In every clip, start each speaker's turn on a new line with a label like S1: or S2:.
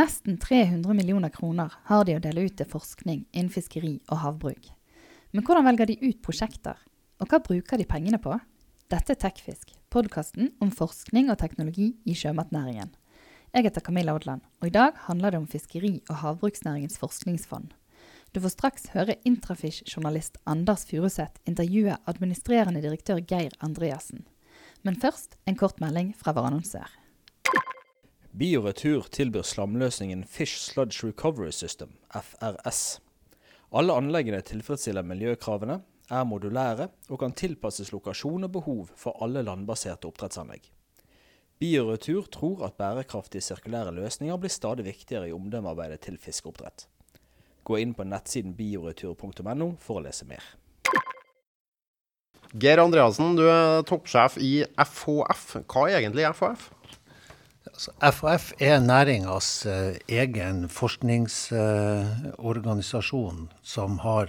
S1: Nesten 300 millioner kroner har de å dele ut til forskning innen fiskeri og havbruk. Men hvordan velger de ut prosjekter, og hva bruker de pengene på? Dette er Tekfisk, podkasten om forskning og teknologi i sjømatnæringen. Jeg heter Camilla Odland, og i dag handler det om fiskeri- og havbruksnæringens forskningsfond. Du får straks høre Intrafish-journalist Anders Furuseth intervjue administrerende direktør Geir Andreassen. Men først en kort melding fra vår annonsør.
S2: Bioretur tilbyr slamløsningen Fish Sludge Recovery System, FRS. Alle anleggene tilfredsstiller miljøkravene, er modulære og kan tilpasses lokasjon og behov for alle landbaserte oppdrettsanlegg. Bioretur tror at bærekraftige sirkulære løsninger blir stadig viktigere i omdømmearbeidet til fiskeoppdrett. Gå inn på nettsiden bioretur.no for å lese mer.
S3: Geir Andreassen, du er toppsjef i FHF. Hva er egentlig FHF?
S4: Altså, FHF er næringas eh, egen forskningsorganisasjon eh, som har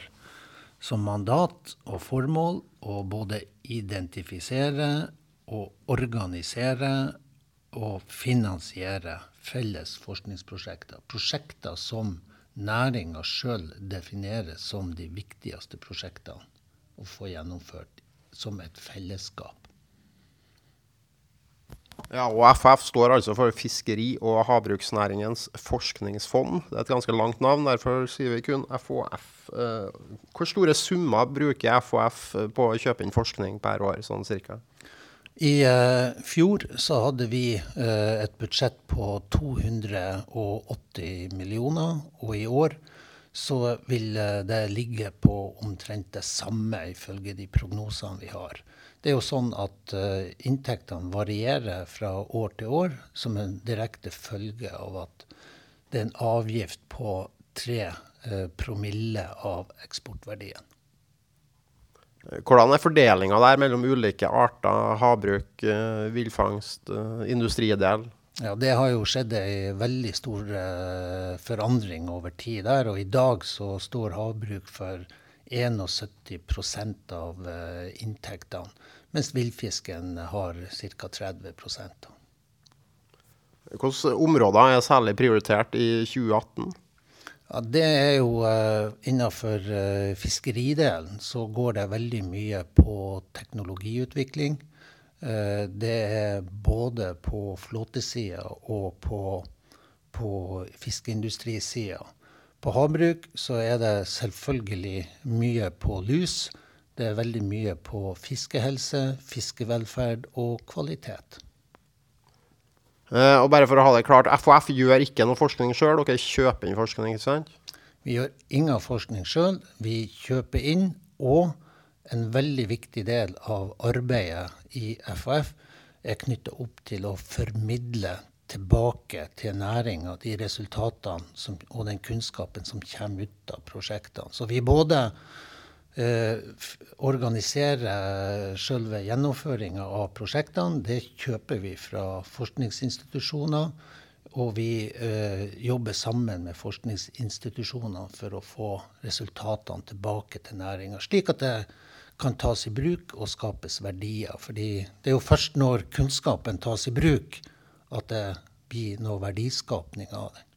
S4: som mandat og formål å både identifisere og organisere og finansiere felles forskningsprosjekter. Prosjekter som næringa sjøl definerer som de viktigste prosjektene å få gjennomført som et fellesskap.
S3: Ja, og FF står altså for Fiskeri- og havbruksnæringens forskningsfond. Det er et ganske langt navn, derfor sier vi kun FHF. Eh, hvor store summer bruker FHF på å kjøpe inn forskning per år, sånn cirka?
S4: I uh, fjor så hadde vi uh, et budsjett på 280 millioner, og i år så vil uh, det ligge på omtrent det samme ifølge de prognosene vi har. Det er jo sånn at inntektene varierer fra år til år som en direkte følge av at det er en avgift på tre promille av eksportverdien.
S3: Hvordan er fordelinga der mellom ulike arter, havbruk, eh, villfangst, eh, industridel?
S4: Ja, Det har jo skjedd ei veldig stor forandring over tid der. Og i dag så står havbruk for 71% av uh, inntektene, mens villfisken har ca. 30%
S3: Hvilke områder er særlig prioritert i 2018?
S4: Ja, Det er jo uh, Innenfor uh, fiskeridelen så går det veldig mye på teknologiutvikling. Uh, det er både på flåtesida og på, på fiskeindustrisida. På havbruk så er det selvfølgelig mye på lus. Det er veldig mye på fiskehelse, fiskevelferd og kvalitet.
S3: Uh, og bare for å ha det klart, FHF gjør ikke noe forskning sjøl, dere kjøper inn forskning? ikke sant?
S4: Vi gjør ingen forskning sjøl. Vi kjøper inn, og en veldig viktig del av arbeidet i FHF er knytta opp til å formidle tilbake til næringa de resultatene som, og den kunnskapen som kommer ut av prosjektene. Så vi både eh, organiserer selve gjennomføringa av prosjektene. Det kjøper vi fra forskningsinstitusjoner. Og vi eh, jobber sammen med forskningsinstitusjonene for å få resultatene tilbake til næringa. Slik at det kan tas i bruk og skapes verdier. Fordi det er jo først når kunnskapen tas i bruk at det blir noe verdiskapning av det.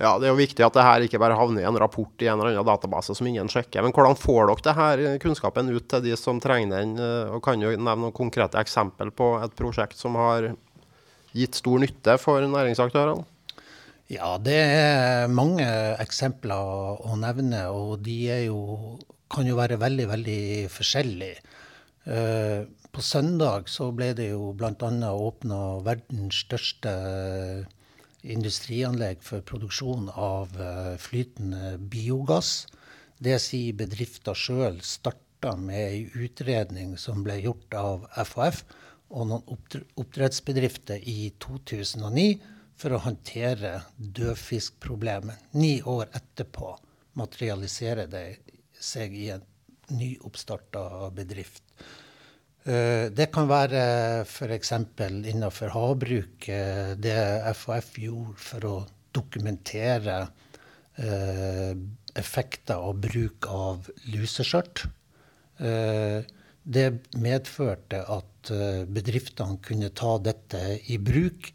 S3: Ja, Det er jo viktig at det her ikke bare havner i en rapport i en eller annen database som ingen sjekker. Men hvordan får dere det her kunnskapen ut til de som trenger den? Eh, og Kan jo nevne noen konkrete eksempel på et prosjekt som har gitt stor nytte for næringsaktørene?
S4: Ja, det er mange eksempler å nevne, og de jo, kan jo være veldig, veldig forskjellige. På søndag så ble det jo bl.a. åpna verdens største industrianlegg for produksjon av eh, flytende biogass. Det sier bedrifter sjøl starta med ei utredning som ble gjort av FHF og noen oppdrettsbedrifter i 2009 for å håndtere dødfiskproblemet. Ni år etterpå materialiserer det seg i en nyoppstarta bedrift. Eh, det kan være f.eks. innenfor havbruk, eh, det FHF gjorde for å dokumentere eh, effekter av bruk av luseskjørt. Det medførte at bedriftene kunne ta dette i bruk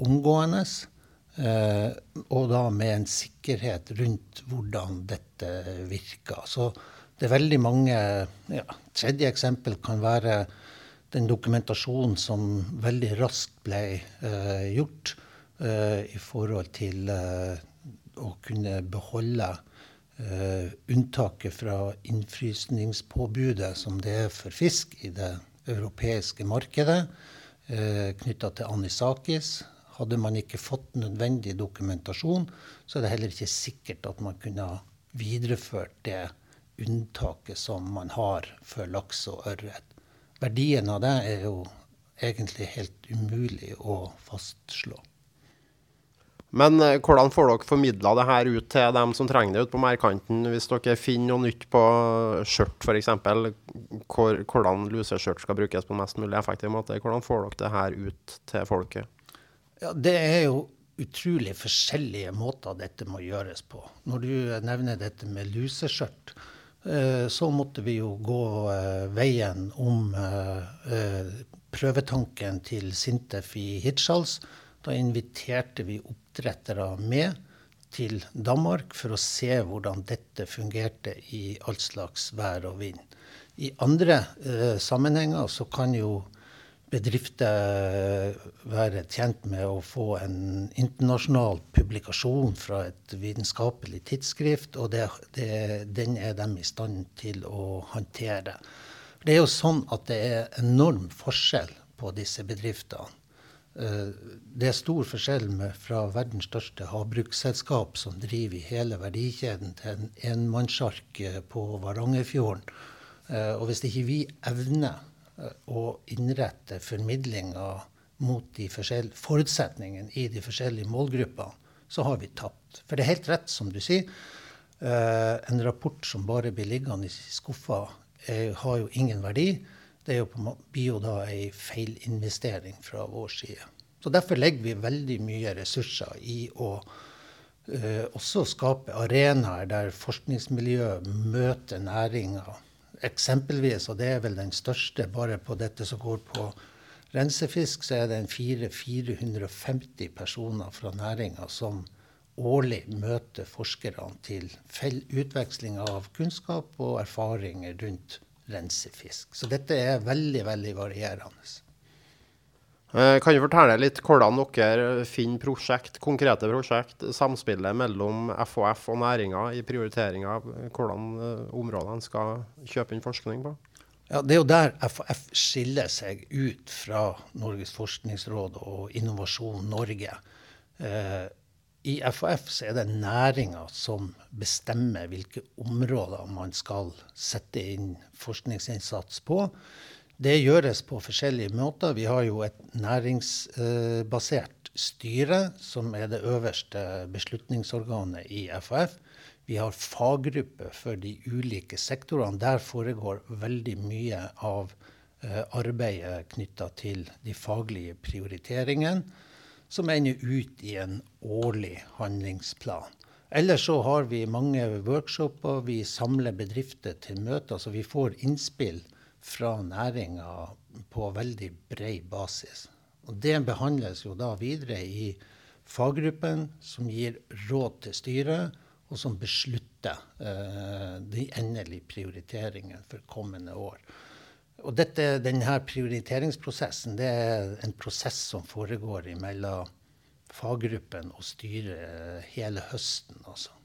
S4: omgående. Og da med en sikkerhet rundt hvordan dette virka. Så det er veldig mange ja, Tredje eksempel kan være den dokumentasjonen som veldig raskt ble eh, gjort eh, i forhold til eh, å kunne beholde eh, unntaket fra innfrysningspåbudet som det er for fisk i det europeiske markedet, eh, knytta til anisakis. Hadde man ikke fått nødvendig dokumentasjon, så er det heller ikke sikkert at man kunne ha videreført det unntaket som man har for laks og ørret. Verdien av det er jo egentlig helt umulig å fastslå.
S3: Men eh, hvordan får dere formidla det her ut til dem som trenger det ute på merdkanten? Hvis dere finner noe nytt på skjørt f.eks., hvor, hvordan luseskjørt skal brukes på mest mulig effektiv måte, hvordan får dere det her ut til folket?
S4: Ja, Det er jo utrolig forskjellige måter dette må gjøres på. Når du nevner dette med luseskjørt, så måtte vi jo gå eh, veien om eh, prøvetanken til Sintef i Hirtshals. Da inviterte vi oppdrettere med til Danmark for å se hvordan dette fungerte i all slags vær og vind. I andre eh, sammenhenger så kan jo bedrifter være tjent med å få en internasjonal publikasjon fra et vitenskapelig tidsskrift, og det, det, den er de i stand til å håndtere. Det er jo sånn at det er enorm forskjell på disse bedriftene. Eh, det er stor forskjell fra verdens største havbruksselskap, som driver i hele verdikjeden, til en enmannsark på Varangerfjorden. Eh, og hvis ikke vi evner å innrette formidlinga mot de forutsetningene i de forskjellige målgruppene, så har vi tapt. For det er helt rett som du sier. Uh, en rapport som bare blir liggende i skuffa, er, har jo ingen verdi. Det jo på, blir jo da ei feilinvestering fra vår side. Så Derfor legger vi veldig mye ressurser i å også skape arenaer der forskningsmiljø møter næringa eksempelvis, og det er vel den største bare på dette som går på rensefisk, så er det 450 personer fra næringa som årlig møter forskerne til utveksling av kunnskap og erfaringer rundt rensefisk. Så dette er veldig, veldig varierende.
S3: Eh, kan du fortelle litt hvordan dere finner prosjekt, konkrete prosjekt, samspillet mellom FHF og næringa i prioritering av hvordan eh, områdene skal kjøpe inn forskning på?
S4: Ja, Det er jo der FHF skiller seg ut fra Norges forskningsråd og Innovasjon Norge. Eh, I FHF så er det næringa som bestemmer hvilke områder man skal sette inn forskningsinnsats på. Det gjøres på forskjellige måter. Vi har jo et næringsbasert styre, som er det øverste beslutningsorganet i FHF. Vi har faggrupper for de ulike sektorene. Der foregår veldig mye av eh, arbeidet knytta til de faglige prioriteringene, som ender ut i en årlig handlingsplan. Ellers så har vi mange workshoper, vi samler bedrifter til møter, så vi får innspill fra næringa på veldig bred basis. Og det behandles jo da videre i faggruppen, som gir råd til styret, og som beslutter eh, de endelige prioriteringene for kommende år. Og dette, denne prioriteringsprosessen det er en prosess som foregår mellom faggruppen og styret hele høsten. altså.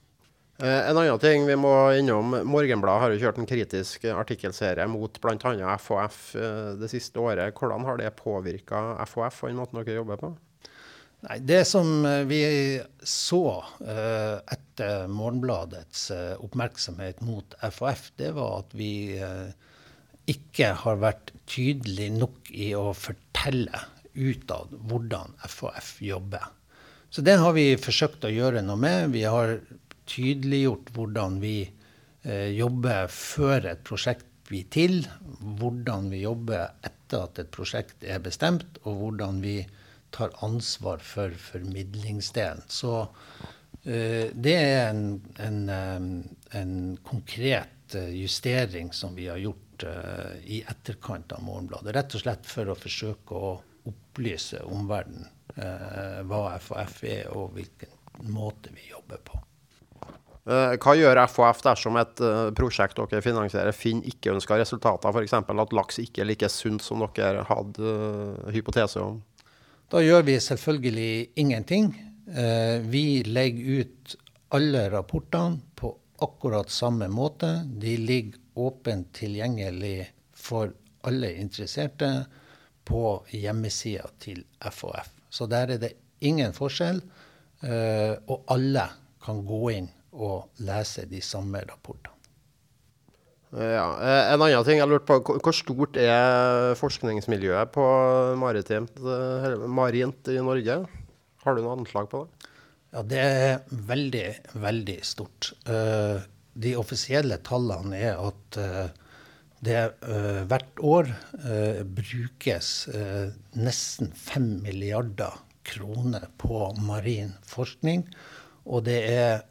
S3: Eh, en annen ting vi må innom. Morgenbladet har jo kjørt en kritisk artikkelserie mot bl.a. FHF eh, det siste året. Hvordan har det påvirka FHF og den måten dere jobber på?
S4: Nei, Det som eh, vi så etter Morgenbladets oppmerksomhet mot FHF, det var at vi ikke har vært tydelige nok i å fortelle utad hvordan FHF jobber. Så det har vi forsøkt å gjøre noe med. Vi har tydeliggjort hvordan vi eh, jobber før et prosjekt blir til, hvordan vi jobber etter at et prosjekt er bestemt, og hvordan vi tar ansvar for formidlingsdelen. Så eh, det er en, en, eh, en, konkret eh, justering som vi har gjort eh, i etterkant av Morgenbladet. Rett og slett for å forsøke å opplyse omverdenen hva FHF er og hvilken måte vi jobber på.
S3: Eh, hva gjør FHF dersom et uh, prosjekt dere finansierer finner ikke ønska resultater, f.eks. at laks ikke er like sunt som dere hadde uh, hypotese om?
S4: Da gjør vi selvfølgelig ingenting. Vi legger ut alle rapportene på akkurat samme måte. De ligger åpent tilgjengelig for alle interesserte på hjemmesida til FHF. Så der er det ingen forskjell, og alle kan gå inn og lese de samme rapportene.
S3: Ja, eh, En annen ting jeg lurte på, Hvor stort er forskningsmiljøet på maritimt, marint i Norge? Har du noe anslag på det?
S4: Ja, Det er veldig, veldig stort. De offisielle tallene er at det hvert år brukes nesten 5 milliarder kroner på marin forskning. Og det er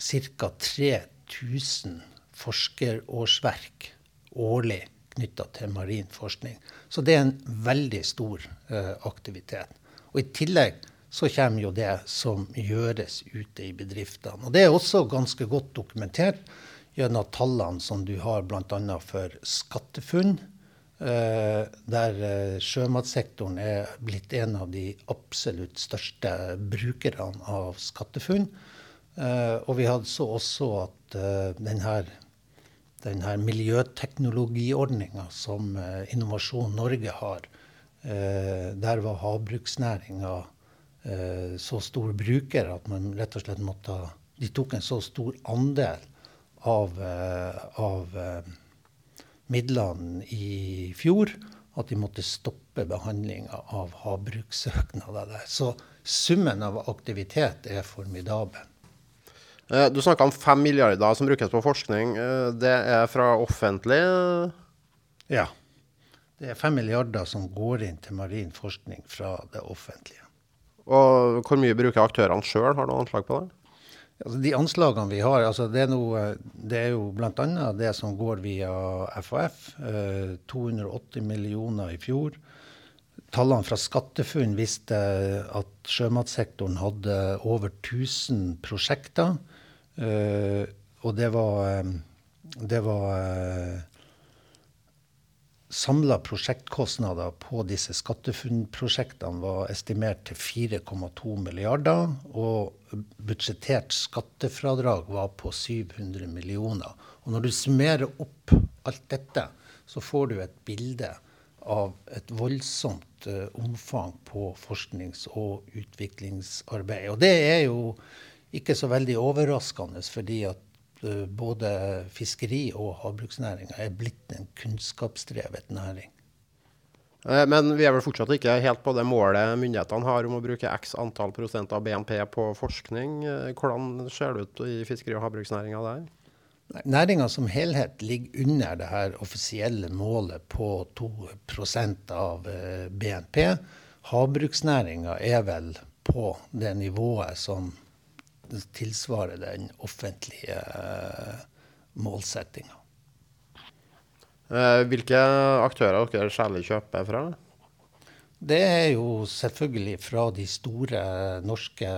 S4: ca. 3000 forskerårsverk årlig knytta til marin forskning. Så det er en veldig stor eh, aktivitet. Og I tillegg så kommer jo det som gjøres ute i bedriftene. Og Det er også ganske godt dokumentert gjennom tallene som du har bl.a. for SkatteFUNN. Uh, der uh, sjømatsektoren er blitt en av de absolutt største brukerne av SkatteFUNN. Uh, og vi hadde så også at denne, denne miljøteknologiordninga som uh, Innovasjon Norge har, der var havbruksnæringa så stor bruker at man rett og slett måtte De tok en så stor andel av, av midlene i fjor at de måtte stoppe behandlinga av havbrukssøknader der. Så summen av aktivitet er formidabel.
S3: Eh, du snakka om fem milliarder som brukes på forskning. Eh, det er fra offentlig?
S4: Ja. Det er fem milliarder som går inn til marin forskning fra det offentlige.
S3: Og hvor mye bruker aktørene sjøl, har du anslag på det?
S4: Altså, de anslagene vi har, altså det, er noe, det er jo bl.a. det som går via FHF. Eh, 280 millioner i fjor. Tallene fra SkatteFUNN viste at sjømatsektoren hadde over 1000 prosjekter. Uh, og det var, det var uh, Samla prosjektkostnader på disse SkatteFUNN-prosjektene var estimert til 4,2 milliarder. Og budsjettert skattefradrag var på 700 millioner. Og når du summerer opp alt dette, så får du et bilde av et voldsomt uh, omfang på forsknings- og utviklingsarbeid. Og det er jo ikke så veldig overraskende, fordi at uh, både fiskeri og havbruksnæringa er blitt en kunnskapsdrevet næring.
S3: Eh, men vi er vel fortsatt ikke helt på det målet myndighetene har om å bruke x antall prosent av BNP på forskning. Eh, hvordan ser det ut i fiskeri- og havbruksnæringa der?
S4: Næringa som helhet ligger under det her offisielle målet på 2% av BNP. Havbruksnæringa er vel på det nivået som tilsvarer den offentlige uh, målsettinga.
S3: Uh, hvilke aktører dere særlig kjøper fra?
S4: Det er jo selvfølgelig fra de store norske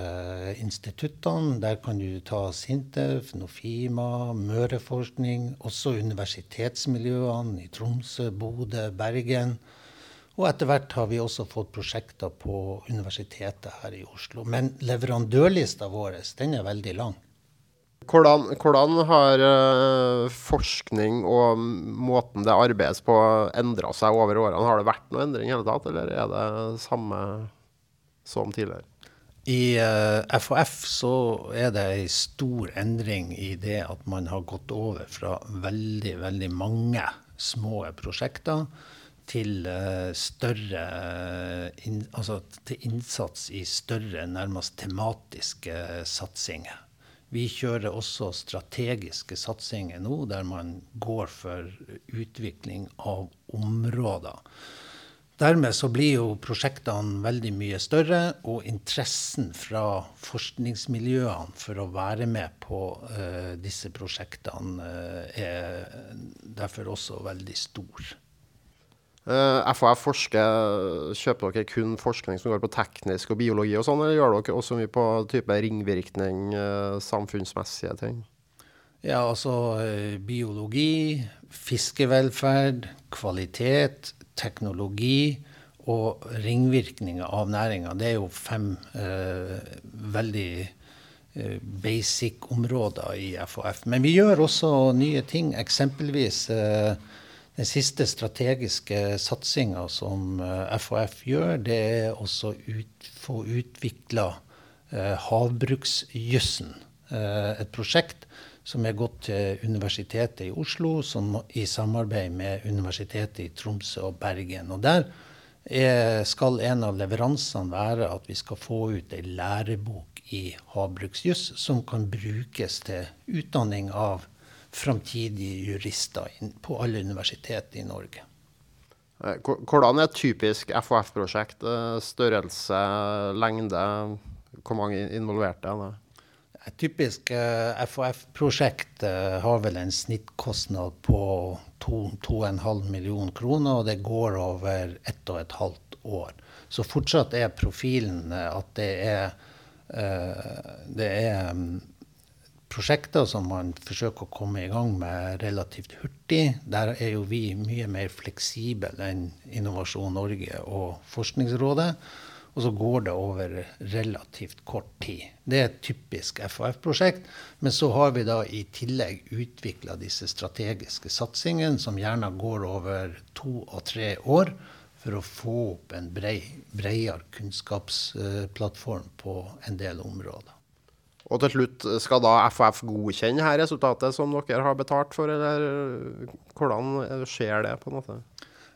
S4: instituttene. Der kan du ta Sintef, Nofima, Møreforskning, også universitetsmiljøene i Tromsø, Bodø, Bergen. Og etter hvert har vi også fått prosjekter på universitetet her i Oslo. Men leverandørlista vår den er veldig lang.
S3: Hvordan, hvordan har uh, forskning og måten det arbeides på endra seg over årene? Har det vært noe endring i hele tatt, eller er det samme som tidligere?
S4: I uh, eh, FHF så er det ei stor endring i det at man har gått over fra veldig, veldig mange små prosjekter til eh, større eh, Altså til innsats i større, nærmest tematiske satsinger. Vi kjører også strategiske satsinger nå, der man går for utvikling av områder. Dermed så blir jo prosjektene veldig mye større, og interessen fra forskningsmiljøene for å være med på uh, disse prosjektene uh, er derfor også veldig stor.
S3: FHF forsker, kjøper dere kun forskning som går på teknisk og biologi og sånn, eller gjør dere også mye på type ringvirkning, samfunnsmessige ting?
S4: Ja, altså biologi, fiskevelferd, kvalitet, teknologi og ringvirkninger av næringa. Det er jo fem eh, veldig eh, basic områder i FHF. Men vi gjør også nye ting. Eksempelvis eh, den siste strategiske satsinga som FHF eh, gjør, det er også ut, få utvikla eh, havbruksjussen. Eh, et prosjekt som er gått til Universitetet i Oslo som i samarbeid med Universitetet i Tromsø og Bergen. Og Der er, skal en av leveransene være at vi skal få ut ei lærebok i havbruksjuss som kan brukes til utdanning av framtidige jurister på alle universiteter i Norge.
S3: Eh, hvordan er et typisk FHF-prosjekt? Eh, størrelse, lengde? Hvor mange involverte er det?
S4: Et typisk FHF-prosjekt eh, har vel en snittkostnad på 2,5 millioner kroner, og det går over ett og et halvt år. Så fortsatt er profilen at det er, det er mm, prosjekter som man forsøker å komme i gang med relativt hurtig. Der er jo vi mye mer fleksible enn Innovasjon Norge og Forskningsrådet. Og så går det over relativt kort tid. Det er et typisk FHF-prosjekt. Men så har vi da i tillegg utvikla disse strategiske satsingene, som gjerne går over to og tre år, for å få opp en bredere kunnskapsplattform på en del områder.
S3: Og til slutt, skal da FHF godkjenne her resultatet som dere har betalt for, eller hvordan skjer det? på en måte?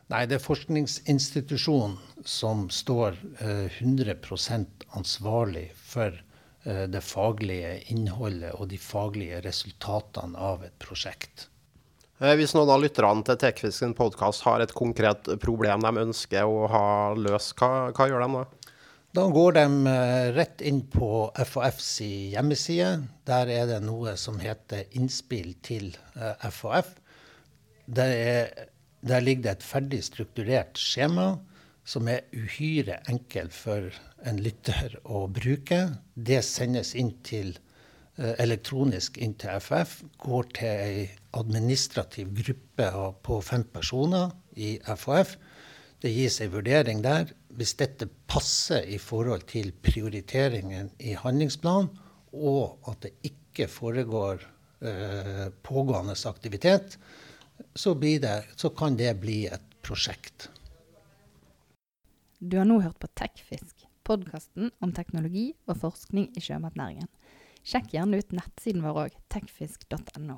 S4: Nei, det er forskningsinstitusjonen som står 100 eh, ansvarlig for eh, det faglige innholdet og de faglige resultatene av et prosjekt.
S3: Eh, hvis noen av lytterne til Tekfisken podkast har et konkret problem de ønsker å ha løst, hva, hva gjør de da?
S4: Da går de eh, rett inn på FHFs hjemmeside. Der er det noe som heter 'Innspill til FHF'. Eh, der, er, der ligger det et ferdig strukturert skjema som er uhyre enkelt for en lytter å bruke. Det sendes inn til, eh, elektronisk inn til FF, går til ei administrativ gruppe på fem personer i FHF. Det gis ei vurdering der hvis dette passer i forhold til prioriteringen i handlingsplanen, og at det ikke foregår eh, pågående aktivitet, så, det, så, kan det bli et prosjekt.
S1: Du har nå hørt på Tekfisk, podkasten om teknologi og forskning i sjømatnæringen. Sjekk gjerne ut nettsiden vår òg, tekfisk.no.